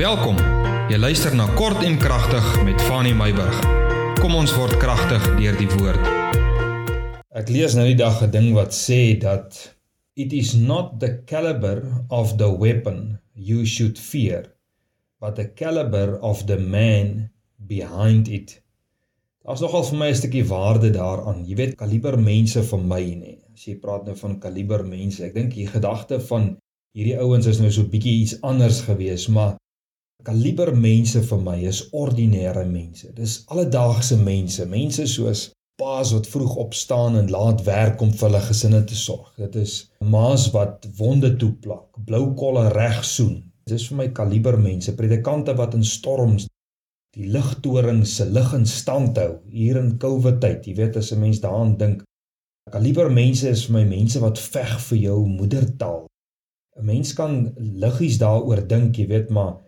Welkom. Jy luister na Kort en Kragtig met Fanny Meyburg. Kom ons word kragtig deur die woord. Ek lees nou die dag 'n ding wat sê dat it is not the caliber of the weapon you should fear, but the caliber of the man behind it. Daar's nogal vir my 'n stukkie waarde daaraan. Jy weet kaliber mense vir my nê. As jy praat nou van kaliber mense, ek dink die gedagte van hierdie ouens is nou so bietjie iets anders gewees, maar kaliber mense vir my is ordinêre mense. Dis alledaagse mense, mense soos paas wat vroeg opstaan en laat werk om vir hulle gesinne te sorg. Dit is maas wat wonde toeplak, blou kolle reg soen. Dis vir my kaliber mense, predikante wat in storms die ligtoring se lig in stand hou hier in COVID tyd. Jy weet as 'n mens daaraan dink, kaliber mense is vir my mense wat veg vir jou moedertaal. 'n Mens kan liggies daaroor dink, jy weet, maar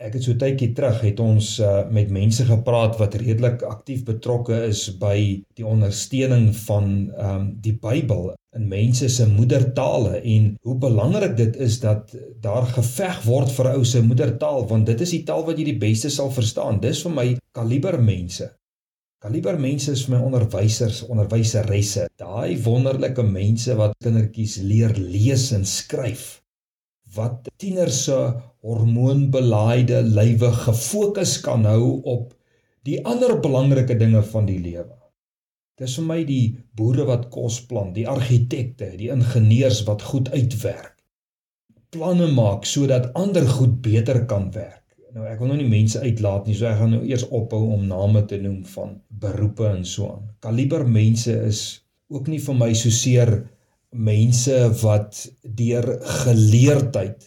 Ek het so tydjie terug het ons uh, met mense gepraat wat redelik aktief betrokke is by die ondersteuning van ehm um, die Bybel in mense se moedertale en hoe belangrik dit is dat daar geveg word vir ou se moedertaal want dit is die taal wat jy die beste sal verstaan. Dis vir my kaliber mense. Kaliber mense is vir my onderwysers, onderwyseresse, daai wonderlike mense wat kindertjies leer lees en skryf wat tieners se hormoonbelaaide lywe gefokus kan hou op die ander belangrike dinge van die lewe. Dis vir my die boere wat kos plant, die argitekte, die ingenieurs wat goed uitwerk. Planne maak sodat ander goed beter kan werk. Nou ek wil nou nie mense uitlaat nie, so ek gaan nou eers ophou om name te noem van beroepe en so aan. Kaliber mense is ook nie vir my so seer mense wat deur geleerdheid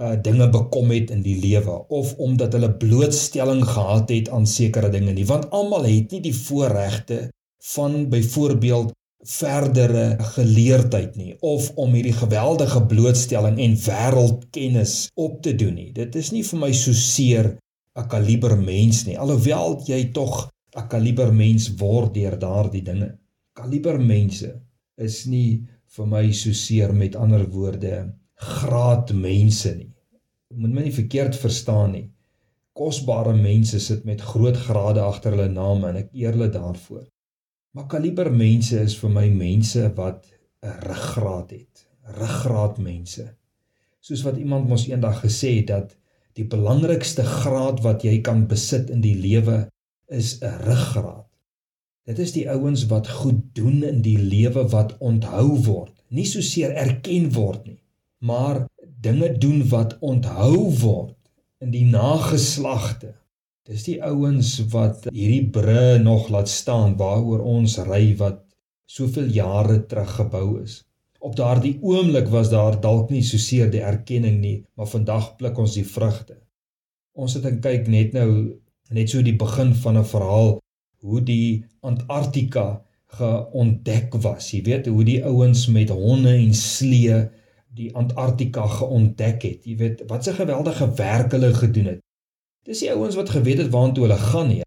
uh dinge bekom het in die lewe of omdat hulle blootstelling gehad het aan sekere dinge nie. Want almal het nie die voorregte van byvoorbeeld verdere geleerdheid nie of om hierdie geweldige blootstelling en wêreldkennis op te doen nie. Dit is nie vir my so seer 'n kaliber mens nie alhoewel jy tog 'n kaliber mens word deur daardie dinge. Kaliber mense is nie vir my so seer met ander woorde graad mense nie. Moet my nie verkeerd verstaan nie. Kosbare mense sit met groot grade agter hulle name en ek eer hulle daarvoor. Maar kaliber mense is vir my mense wat 'n ruggraat het. Ruggraat mense. Soos wat iemand mos eendag gesê het dat die belangrikste graad wat jy kan besit in die lewe is 'n ruggraat. Dit is die ouens wat goed doen in die lewe wat onthou word, nie so seer erken word nie, maar dinge doen wat onthou word in die nageslagte. Dis die ouens wat hierdie bru nog laat staan waaroor ons ry wat soveel jare terug gebou is. Op daardie oomblik was daar dalk nie so seer die erkenning nie, maar vandag pluk ons die vrugte. Ons het en kyk net nou net so die begin van 'n verhaal hoe die Antarktika geontdek was. Jy weet hoe die ouens met honde en slee die Antarktika geontdek het. Jy weet wat 'n geweldige werk hulle gedoen het. Dis die ouens wat geweet het waartoe hulle gaan nie.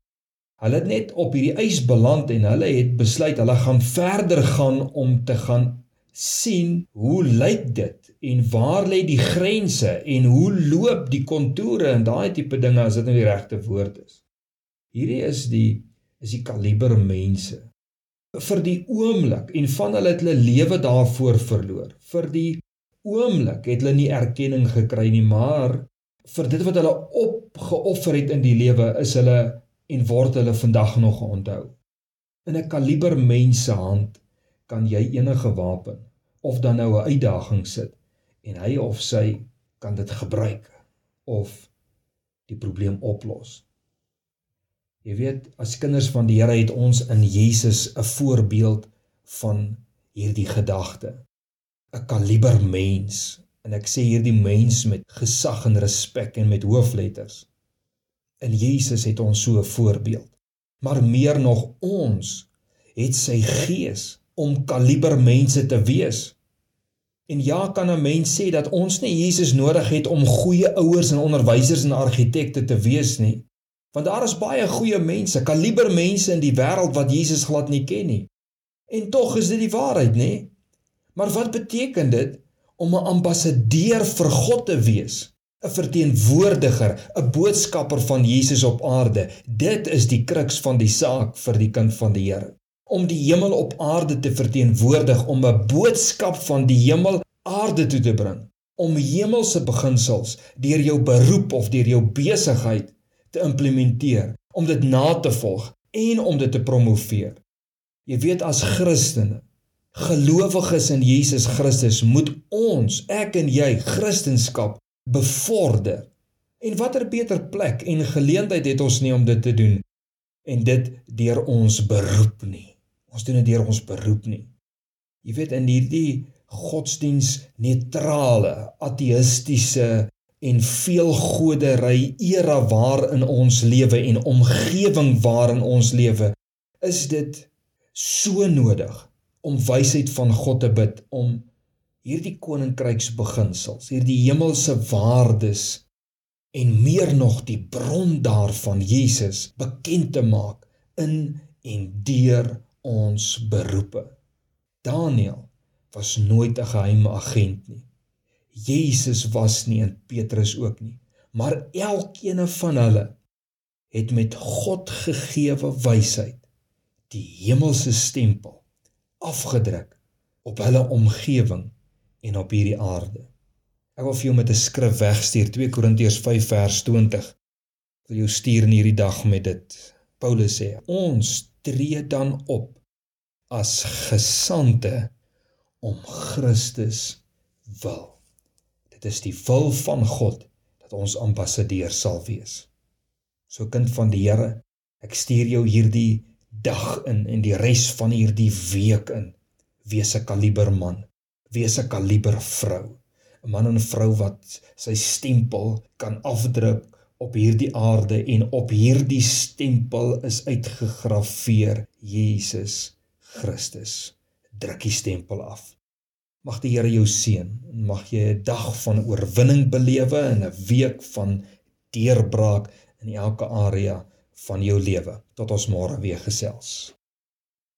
Hulle het net op hierdie ys beland en hulle het besluit hulle gaan verder gaan om te gaan sien hoe lyk dit en waar lê die grense en hoe loop die kontoure en daai tipe dinge as dit nou die regte woord is. Hierdie is die is die kaliber mense. Vir die oomblik en van hulle het hulle lewe daarvoor verloor. Vir die oomblik het hulle nie erkenning gekry nie maar vir dit wat hulle opgeoffer het in die lewe is hulle en word hulle vandag nog onthou. In 'n kaliber mense hand kan jy enige wapen of dan nou 'n uitdaging sit en hy of sy kan dit gebruik of die probleem oplos Jy weet, as kinders van die Here het ons in Jesus 'n voorbeeld van hierdie gedagte. 'n Kaliber mens. En ek sê hierdie mens met gesag en respek en met hoofletters. In Jesus het ons so 'n voorbeeld. Maar meer nog ons het sy gees om kaliber mense te wees. En ja, kan 'n mens sê dat ons nie Jesus nodig het om goeie ouers en onderwysers en argitekte te wees nie. Want daar is baie goeie mense, kaliber mense in die wêreld wat Jesus glad nie ken nie. En tog is dit die waarheid, nê? Maar wat beteken dit om 'n ambassadeur vir God te wees? 'n verteenwoordiger, 'n boodskapper van Jesus op aarde. Dit is die kruks van die saak vir die kind van die Here. Om die hemel op aarde te verteenwoordig, om 'n boodskap van die hemel aarde toe te bring, om hemelse beginsels deur jou beroep of deur jou besigheid te implementeer, om dit na te volg en om dit te promoveer. Jy weet as Christene, gelowiges in Jesus Christus, moet ons, ek en jy, Christendom bevorder. En watter beter plek en geleentheid het ons nie om dit te doen en dit deur ons beroep nie. Ons doen dit deur ons beroep nie. Jy weet in hierdie godsdiens neutrale, ateïstiese en veelgodery era waarin ons lewe en omgewing waarin ons lewe, is dit so nodig om wysheid van God te bid om hierdie koninkryksbeginsels, hierdie hemelse waardes en meer nog die bron daarvan Jesus bekend te maak in en deur ons beroepe. Daniel was nooit 'n geheime agent nie. Jesus was nie en Petrus ook nie, maar elkeen van hulle het met God gegeewe wysheid die hemelse stempel afgedruk op hulle omgewing en op hierdie aarde. Ek wil vir jou met 'n skrif wegstuur 2 Korintiërs 5 vers 20. Ek wil jou stuur in hierdie dag met dit. Paulus sê: "Ons tree dan op as gesande om Christus wil." Is die wil van God dat ons ambassadeur sal wees. So kind van die Here, ek stuur jou hierdie dag in en die res van hierdie week in. Wees 'n kaliber man, wees 'n kaliber vrou. 'n Man en vrou wat sy stempel kan afdruk op hierdie aarde en op hierdie stempel is uitgegraveer Jesus Christus. Druk die stempel af. Mag die Here jou seën mag jy 'n dag van oorwinning belewe en 'n week van deurbraak in elke area van jou lewe. Tot ons môre weer gesels.